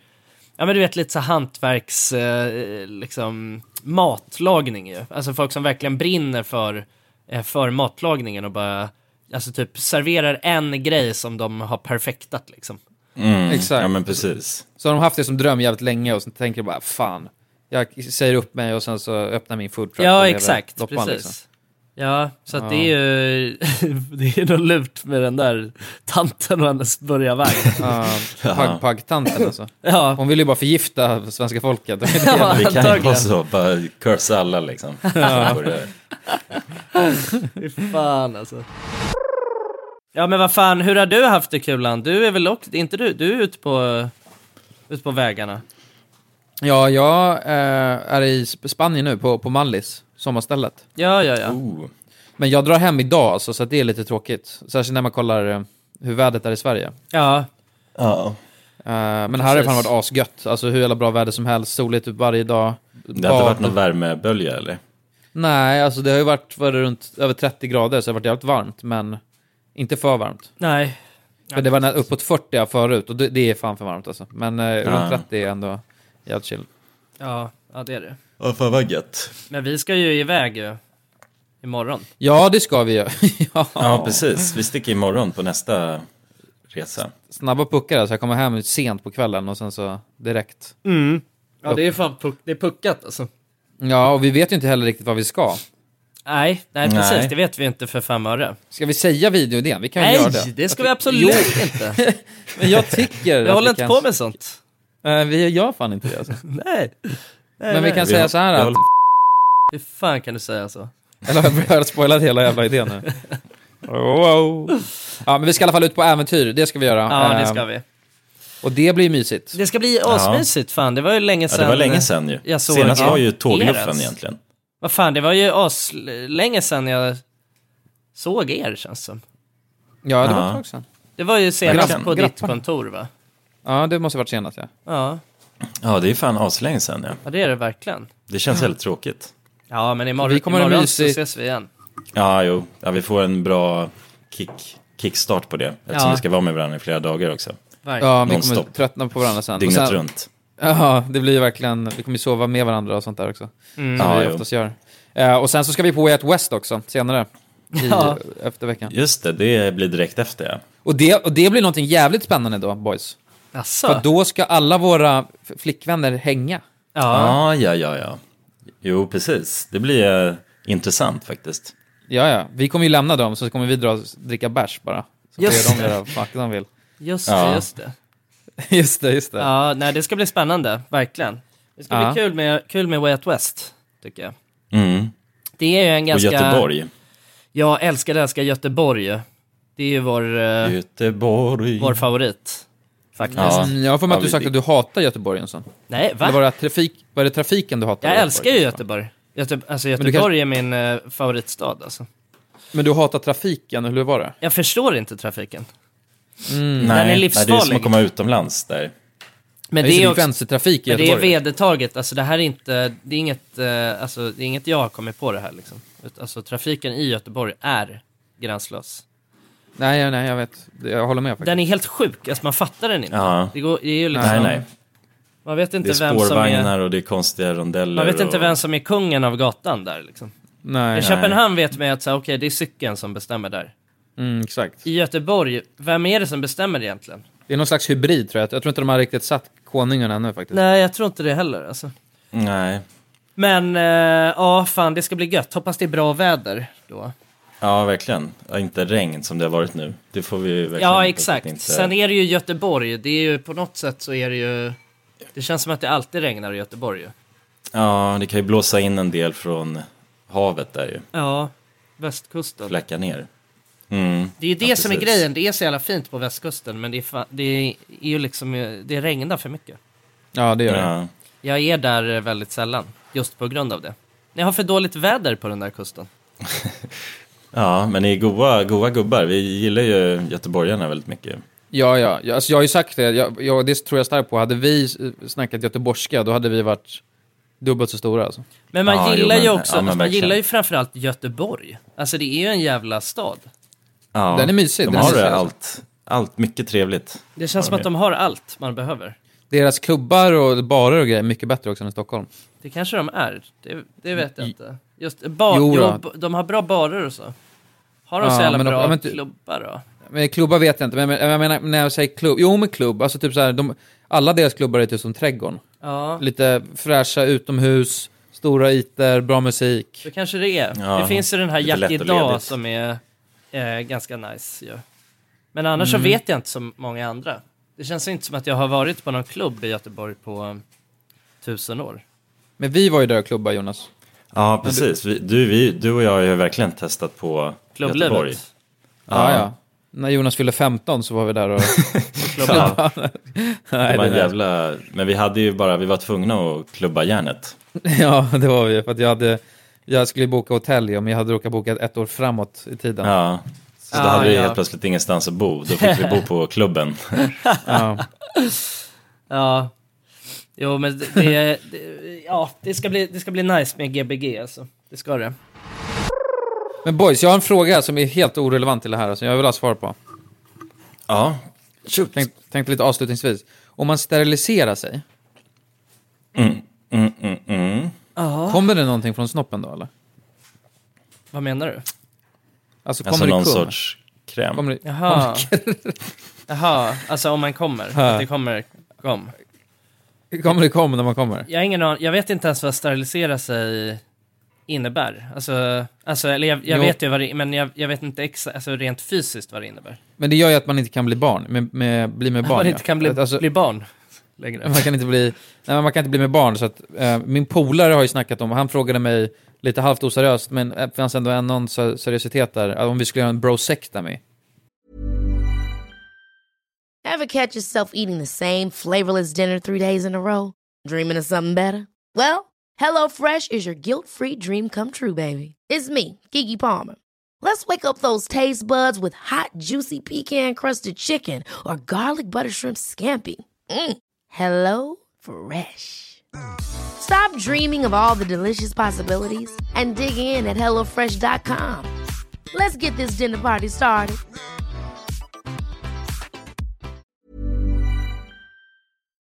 ja men du vet lite så här hantverks, eh, liksom matlagning ju. Alltså folk som verkligen brinner för, eh, för matlagningen och bara, alltså typ serverar en grej som de har perfektat liksom. Mm. Exakt. Ja men precis. Så har de haft det som dröm jävligt länge och så tänker de bara fan, jag säger upp mig och sen så öppnar min food truck och Ja, exakt, loppan, precis. liksom. Ja, så att Ja. det är ju, det är nog lurt med den där tanten och hennes börjarvagn. Ja, pagg-pagg-tanten alltså. Ja. Hon vill ju bara förgifta svenska folket. Ja, Vi kan ju bara så, bara cursa alla liksom. Ja. Fy fan alltså. Ja men vad fan, hur har du haft det Kulan? Du är väl också, inte du, du är ute på, ute på vägarna? Ja, jag eh, är i Sp- Spanien nu, på, på Mallis, sommarstället. Ja, ja, ja. Oh. Men jag drar hem idag, alltså, så att det är lite tråkigt. Särskilt när man kollar eh, hur vädret är i Sverige. Ja. Ja. Eh, men här har det fan varit asgött. Alltså hur jävla bra väder som helst, soligt typ varje dag. Det har inte varit någon värmebölja eller? Nej, alltså det har ju varit, varit runt över 30 grader, så det har varit jävligt varmt, men inte för varmt. Nej. För det var nä- uppåt 40 förut, och det, det är fan för varmt alltså. Men eh, Ja. runt 30 är ändå jävligt chill. Ja, ja det är det. Ja, fan vad gött. Men vi ska ju iväg ju. Imorgon. Ja, det ska vi ju. ja. Ja, precis. Vi sticker imorgon på nästa resa. Snabba puckar, så jag kommer hem sent på kvällen och sen så direkt. Mm. Ja det är fan puck, det är puckat alltså. Ja, och vi vet ju inte heller riktigt vad vi ska. Nej, nej precis, Nej. det vet vi inte för fem öre. Ska vi säga videoidén? Vi kan Nej, göra det. det ska vi absolut Jo. inte. Men jag tycker Vi håller vi inte kan- på med sånt. Eh, vi gör fan inte det alltså. Nej. Men vi kan säga så här att... Hur fan kan du säga så? Eller har jag börjat spoila hela jävla idén nu? Wow. Ja, men vi ska i alla fall ut på äventyr, det ska vi göra. Ja, det Eh, ska vi. Och det blir mysigt. Det ska bli asmysigt fan, det var ju länge Ja, sedan. det var länge sedan ju. Jag såg Senast var ju tågluffen egentligen. Vad fan, det var ju as länge sedan jag såg er känns det som. Ja, det var ett tag sedan. Det var ju senast Grabben. på ditt kontor va? Ja, det måste ha varit senast ja. Ja, Ja, det är fan aslänge sedan ja. ja det är det verkligen. Det känns väldigt tråkigt. Ja, men imorgon, Vi kommer imorgon så ses vi igen. Ja, jo. Ja, vi får en bra kick, kickstart på det. Eftersom Ja. vi ska vara med varandra i flera dagar också. Verkligen. Ja, vi kommer tröttna på varandra sen. Dygnet sen runt. Ja, det blir ju verkligen, vi kommer ju sova med varandra och sånt där också. Mm. Som Ja, vi jo. oftast gör. Eh, och sen så ska vi på Way Out West också, senare. I, Ja. Efter veckan. Just det, det blir direkt efter ja. Och det, och det blir någonting jävligt spännande då, boys. Jaså? För då ska alla våra flickvänner hänga. Ja. Ja, ja, ja, ja. Jo, precis. Det blir eh, intressant faktiskt. Ja, ja. Vi kommer ju lämna dem, så kommer vi dra dricka bärs bara. Så får Just de göra vad de vill. Just Ja. det, just det. just det, just det. Ja, nej det ska bli spännande, verkligen. Det ska Ja. bli kul med, kul med Way Out West, tycker jag. Mm. Det är ju en Och ganska... Göteborg. Jag älskar, älskar Göteborg. Det är ju vår, eh, Göteborg. vår favorit. Faktiskt. Ja. Mm, jag har för mig att du sagt att du hatar Göteborg och sånt. Nej, va? Eller var det, trafik, var det trafiken du hatar? Jag i älskar ju Göteborg? Göteborg. Göte, alltså Göteborg är min eh, favoritstad alltså. Men du hatar trafiken, eller hur var det? Jag förstår inte trafiken. Mm. Nej, Den är nej, det är livsfarlig. som att komma utomlands där. Men det är, det är, också, vänstertrafik i men det är vedertaget, alltså det här är inte, det är inget, eh, alltså det är inget jag har kommit på det här liksom. Alltså trafiken i Göteborg är gränslös. Nej, nej, jag vet. Jag håller med faktiskt. Den är helt sjuk, alltså man fattar den inte. Ja. Det, går, det är ju liksom, Nej, nej. man vet Det inte är vem som spårvagnar är, och det är konstiga rondeller. man vet inte och... vem som är kungen av gatan där liksom. Nej. I Köpenhamn vet man att okej, det är cykeln som bestämmer där. Mm, exakt. I Göteborg, vem är det som bestämmer egentligen? Det är någon slags hybrid tror jag. Jag tror inte de har riktigt satt konungen ännu faktiskt. Nej, jag tror inte det heller alltså. Nej. Men, eh, ja fan det ska bli gött. Hoppas det är bra väder då. Ja, verkligen. Ja, inte regn som det har varit nu. Det får vi ju verkligen Ja, exakt. Inte... Sen är det ju Göteborg. Det är ju på något sätt så är det ju... Det känns som att det alltid regnar i Göteborg ju. Ja, det kan ju blåsa in en del från havet där ju. Ja, västkusten. Fläcka ner. Mm. Det är ju det Ja, som är precis. grejen. Det är så jävla fint på västkusten, men det är, det är ju liksom... Det regnar för mycket. Ja, det gör det. Ja. Jag är där väldigt sällan, just på grund av det. Ni har för dåligt väder på den där kusten. ja, men ni är goa, goa gubbar. Vi gillar ju göteborgarna väldigt mycket. Ja, ja. Jag, alltså, jag har ju sagt det, jag, jag, det tror jag starkt på. Hade vi snackat göteborgska, då hade vi varit dubbelt så stora alltså. Men man Ja, jo, gillar ju men- också, ja, man verkligen. gillar ju framförallt Göteborg. Alltså det är ju en jävla stad. Ja, Den är mysig, De den är har mysig, det, allt, allt mycket trevligt. Det känns som att de har allt man behöver. Deras klubbar och barer och grejer är mycket bättre också än i Stockholm. Det kanske de är, det, det vet jag inte. Just bar, Jo jo, de har bra barer och så. Har de Ja, så jävla men de- bra men ty- klubbar då? Men klubbar vet jag inte, men men- jag menar när jag säger klubb, jo men klubb, alltså typ så här, de, alla deras klubbar är typ som trädgården. Ja, Lite fräscha utomhus, stora ytor, bra musik. så kanske det är. Ja, det finns ju den här Jack idag som är eh, ganska nice ju. Men annars Mm. så vet jag inte så många andra. Det känns inte som att jag har varit på någon klubb i Göteborg på um, tusen år. Men vi var ju där och klubbade Jonas. Ja, precis. Vi, du, vi, du och jag har ju verkligen testat på Klubblivet. Göteborg. Ja, ja. När Jonas fyllde 15 så var vi där och... Ja, Nej, det var en nej. jävla... Men vi hade ju bara, vi var tvungna att klubba järnet. Ja, det var vi. För att jag hade... Jag skulle boka hotell, men jag hade råkat boka ett år framåt i tiden. Ja. Så då Ah, hade vi ja. helt plötsligt ingenstans att bo. Då fick vi bo på klubben. Ja. Ja, jo men det, det, ja, det, ska bli, det ska bli nice med Gbg alltså. Det ska det. Men boys, jag har en fråga som är helt orelevant till det här, som jag vill ha svar på. Ja, Tänk, tänkte lite avslutningsvis. Om man steriliserar sig, mm, mm, mm, mm. kommer det någonting från snoppen då eller? Vad menar du? Alltså kommer Alltså det någon kum? sorts kräm. Kommer det, Jaha. Jaha, alltså om man kommer. Ja. Att det kommer, kom. kommer det kum när man kommer? Jag har ingen aning, jag vet inte ens vad sterilisera sig innebär. Alltså, alltså eller jag, jag Jo. vet ju vad det, men jag, jag vet inte exakt, alltså rent fysiskt vad det innebär. Men det gör ju att man inte kan bli barn, med, med, bli med barn. man ja. inte kan bli, Alltså, bli barn längre. Man kan inte bli, nej, man kan inte bli med barn, så att eh, min polare har ju snackat om, han frågade mig lite halvt oseriöst, men det fanns ändå en någon se- seriositet där, att om vi skulle göra en brosectomy. Ever catch yourself eating the same flavorless dinner three days in a row? Dreaming of something better? Well, HelloFresh is your guilt-free dream come true, baby. It's me, Kiki Palmer. Let's wake up those taste buds with hot, juicy pecan-crusted chicken or garlic butter shrimp scampi. Mm. Hello Fresh. Stop dreaming of all the delicious possibilities and dig in at HelloFresh.com. Let's get this dinner party started.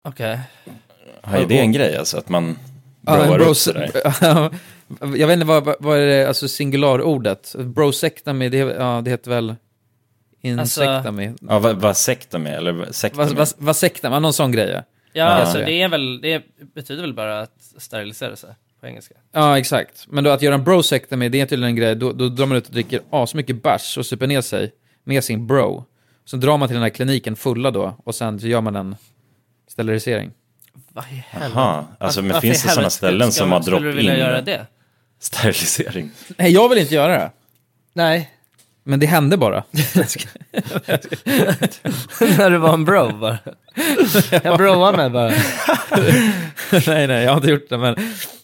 Okej. Ja, är det en grej alltså? Att man Ja, broar upp bros- sådär? jag vet inte vad, vad- är det, alltså singularordet? Brosectomy, det, ja, det heter väl insectomy? Ja, vad, vad sektor med? Eller sektar man? Någon sån grej ja. Alltså det är väl, det betyder väl bara att sterilisera sig på engelska. Ja, exakt. Men då att göra en brosectomy, det är tydligen en grej, då, då drar man ut och dricker asmycket bärs och super ner sig med sin bro. Så drar man till den här kliniken fulla då, och sen så gör man en sterilisering. Vad i helvete? Alltså men Varför finns det sådana ställen som man- har drop Skulle du vilja in göra det? sterilisering? Nej, jag vill inte göra det. Nej. Men det hände bara. När du var en bro bara. Jag broar mig bara. nej, nej, jag har inte gjort det. Men,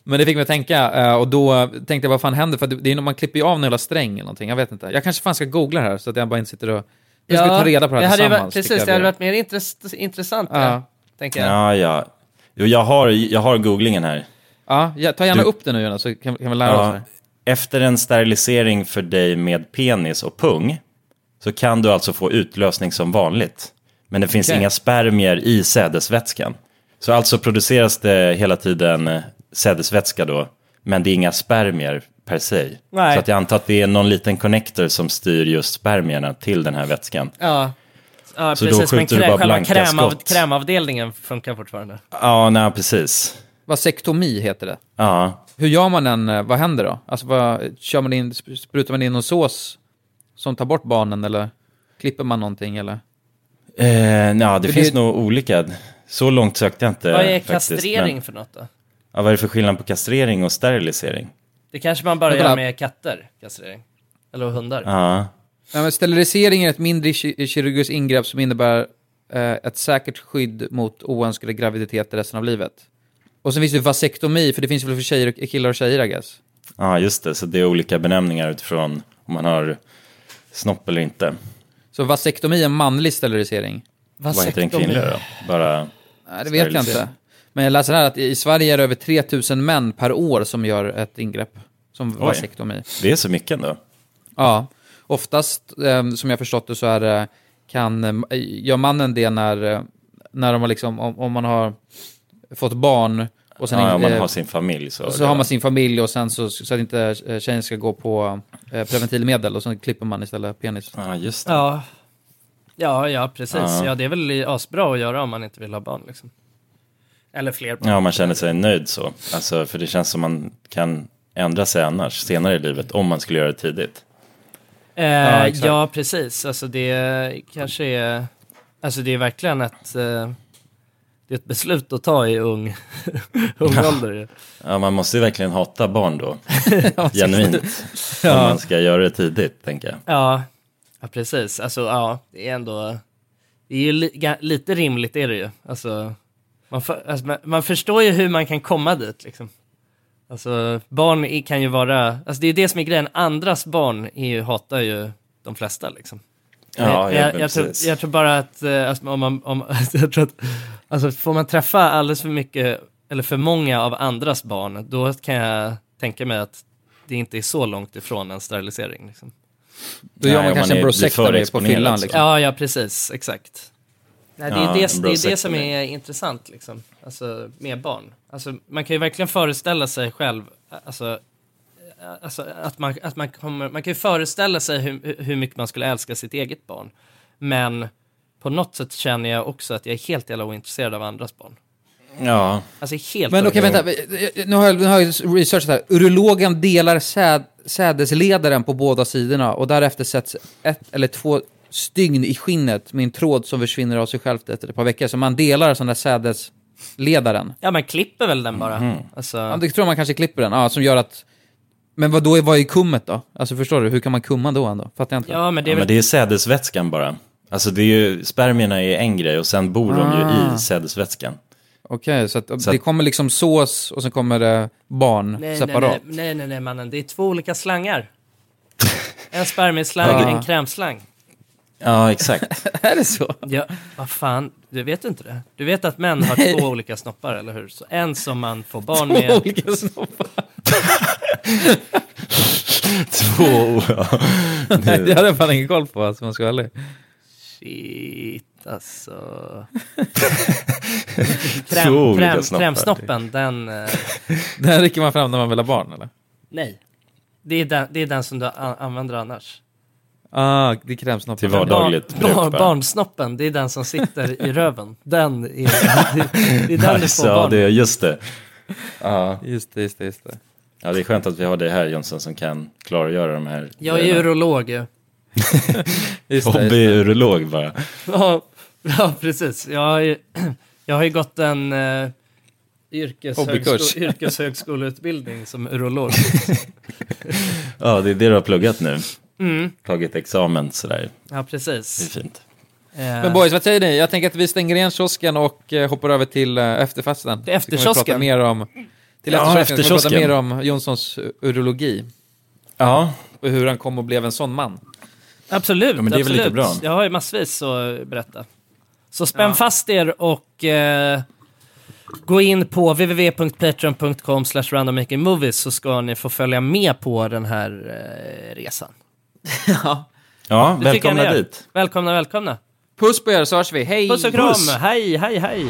men det fick mig att tänka. eh, Och då tänkte jag, vad fan händer? För det det är när man klipper av en hela sträng eller någonting. Jag vet inte. Jag kanske fan ska googla det här så att jag bara inte sitter och... Jag ska ta reda på det här hade ju tillsammans. varit, precis, det hade varit mer intress intressant, Ja. tänker jag. Ja, ja. Jo, jag har, jag har googlingen här. Ja, ta gärna Du- upp det nu Jonas, så kan, kan vi lära oss Ja, det. Efter en sterilisering för dig med penis och pung så kan du alltså få utlösning som vanligt. Men det finns Okej. inga spermier i sädesvätskan. Så alltså produceras det hela tiden eh, sädesvätska då, men det är inga spermier per se. Nej. Så att jag antar att det är någon liten connector som styr just spermierna till den här vätskan. Ja, ja Så då precis. Men skjuter du krä, bara själva blanka krämav, skott. krämavdelningen funkar fortfarande. Ja, nej, precis. Vasektomi heter det. Ja, Hur gör man den, eh, vad händer då? Alltså vad, kör man in, sp- sprutar man in någon sås som tar bort barnen eller klipper man någonting eller? eh, ja det För finns det- nog olika. Så långt sökte jag inte Vad är faktiskt, kastrering men- för något då? Ja, vad är det för skillnad på kastrering och sterilisering? Det kanske man bara gör med katter, kastrering. Eller hundar. Ja, Ja, men sterilisering är ett mindre ki- kirurgiskt ingrepp som innebär eh, ett säkert skydd mot oönskade graviditeter resten av livet. Och sen finns det vasektomi, för det finns väl för tjejer och, killar och tjejer, I guess. ja, just det. Så det är olika benämningar utifrån om man har snopp eller inte. Så vasektomi är en manlig sterilisering. Vad heter den kvinnliga då? Bara Nej, det vet jag inte. Men jag läser här att i Sverige är det över 3000 män per år som gör ett ingrepp. Som Oj. vasektomi. Det är så mycket ändå. Ja, oftast eh, som jag förstått det så är det, kan, eh, gör mannen det när, eh, när de har liksom, om, om man har fått barn och sen Ja, om man har sin familj så. så har man sin familj och sen så, så att inte eh, tjejen ska gå på eh, preventivmedel och sen klipper man istället penis. Ja, just det. Ja. Ja, ja, precis. Ja. Ja. det är väl asbra att göra om man inte vill ha barn liksom. Eller fler barn. Ja, man känner sig nöjd så. Alltså, för det känns som man kan ändra sig annars, senare i livet, om man skulle göra det tidigt. Eh, Ja, ja, precis. Alltså det kanske är... Alltså det är verkligen ett... Eh, det är ett beslut att ta i ung, ung ålder. ju. Ja, man måste ju verkligen hata barn då. Genuint. Om man ska göra det tidigt, tänker jag. Ja, ja, precis. Alltså ja, det är ändå... Det är ju li, lite rimligt är det ju. Alltså, man, för, alltså, man, man förstår ju hur man kan komma dit liksom. Alltså barn kan ju vara, alltså det är det som är grejen, andras barn ju, hatar ju de flesta liksom. Ja, jag, ja, jag, jag, tror, jag tror bara att, eh, alltså, om man, om, jag tror att, alltså får man träffa alldeles för mycket, eller för många av andras barn, då kan jag tänka mig att det inte är så långt ifrån en sterilisering. Liksom. Då gör man kanske man en är- för brosectomy på fyllan så. liksom. Ja, ja precis, exakt. Nej, det, är Ja, det, en det är det som är intressant liksom, alltså, med barn. Alltså, man kan ju verkligen föreställa sig själv, alltså, alltså att, man, att man, kommer, man kan ju föreställa sig hur, hur mycket man skulle älska sitt eget barn. Men på något sätt känner jag också att jag är helt jävla ointresserad av andras barn. Ja, Alltså helt Men okej, jävla- vänta. Nu har jag, nu har jag researchat här. Urologen delar säd, sädesledaren på båda sidorna och därefter sätts ett eller två stygn i skinnet med en tråd som försvinner av sig självt efter ett par veckor. Så man delar sån där sädesledaren. Ja, man klipper väl den bara. Alltså, Ja, det tror man kanske klipper den. Ja, som gör att... Men vad då är, vad är kummet då? Alltså förstår du, hur kan man kumma då ändå? Fattar jag inte. ja, men det är ja, väl men det är sädesvätskan bara. Alltså det är ju, spermierna är en grej och sen bor de ju Ah. i sädesvätskan. Okej, så, att, Så det att- kommer liksom sås och sen kommer det barn Nej, nej, separat. nej, nej, nej, nej, mannen. Det är två olika slangar. En spermieslang, Ja. en krämslang. Ja, exakt. är det så? Ja, vad fan, du vet inte det? Du vet att män har två olika snoppar, eller hur? Så en som man får barn med. olika snoppar. Två, ja. Det hade jag fan ingen koll på, alltså, om man ska vara ärlig. Shit, alltså. Kräm, kräm, krämsnoppen, den... eh, Den rycker man fram när man vill ha barn, eller? nej. Det är, den, det är den som du använder annars. Ah, det är krämsnoppen. Till vardagligt Barn, bruk bara. barnsnoppen, det är den som sitter i röven. Den är, det, det är den du Nice, får ja, barn det är just det. Ja. Just det, just det, just det. ja, det är skönt att vi har dig här Jonsson som kan klargöra de här. Jag är urolog ju. Hobbyurolog bara. Ja, ja precis. Jag har ju, jag har ju gått en uh, Hobbykurs. yrkeshögsko- yrkeshögskoleutbildning som urolog. Ja, det är det du har pluggat nu. Mm. Tagit examen sådär. Ja, Det är precis. fint. Eh, Men boys, vad säger ni? Jag tänker att vi stänger igen kiosken och eh, hoppar över till eh, efterfesten. Till Så kan vi prata efterkiosken? mer om... Till Ja, efterkiosken. Ja, prata mer om Jonssons urologi. Ja, Och hur han kom och blev en sån man. Absolut, Ja, men det är väl absolut. lite bra. Jag har ju massvis att berätta. Så spänn fast er och eh, gå in på www.patreon.com slash randommakingmovies så ska ni få följa med på den här eh, resan. ja. ja välkomna dit. Välkomna, välkomna. Puss på er så hörs vi. Hej! Puss och kram, Puss. hej, hej, hej.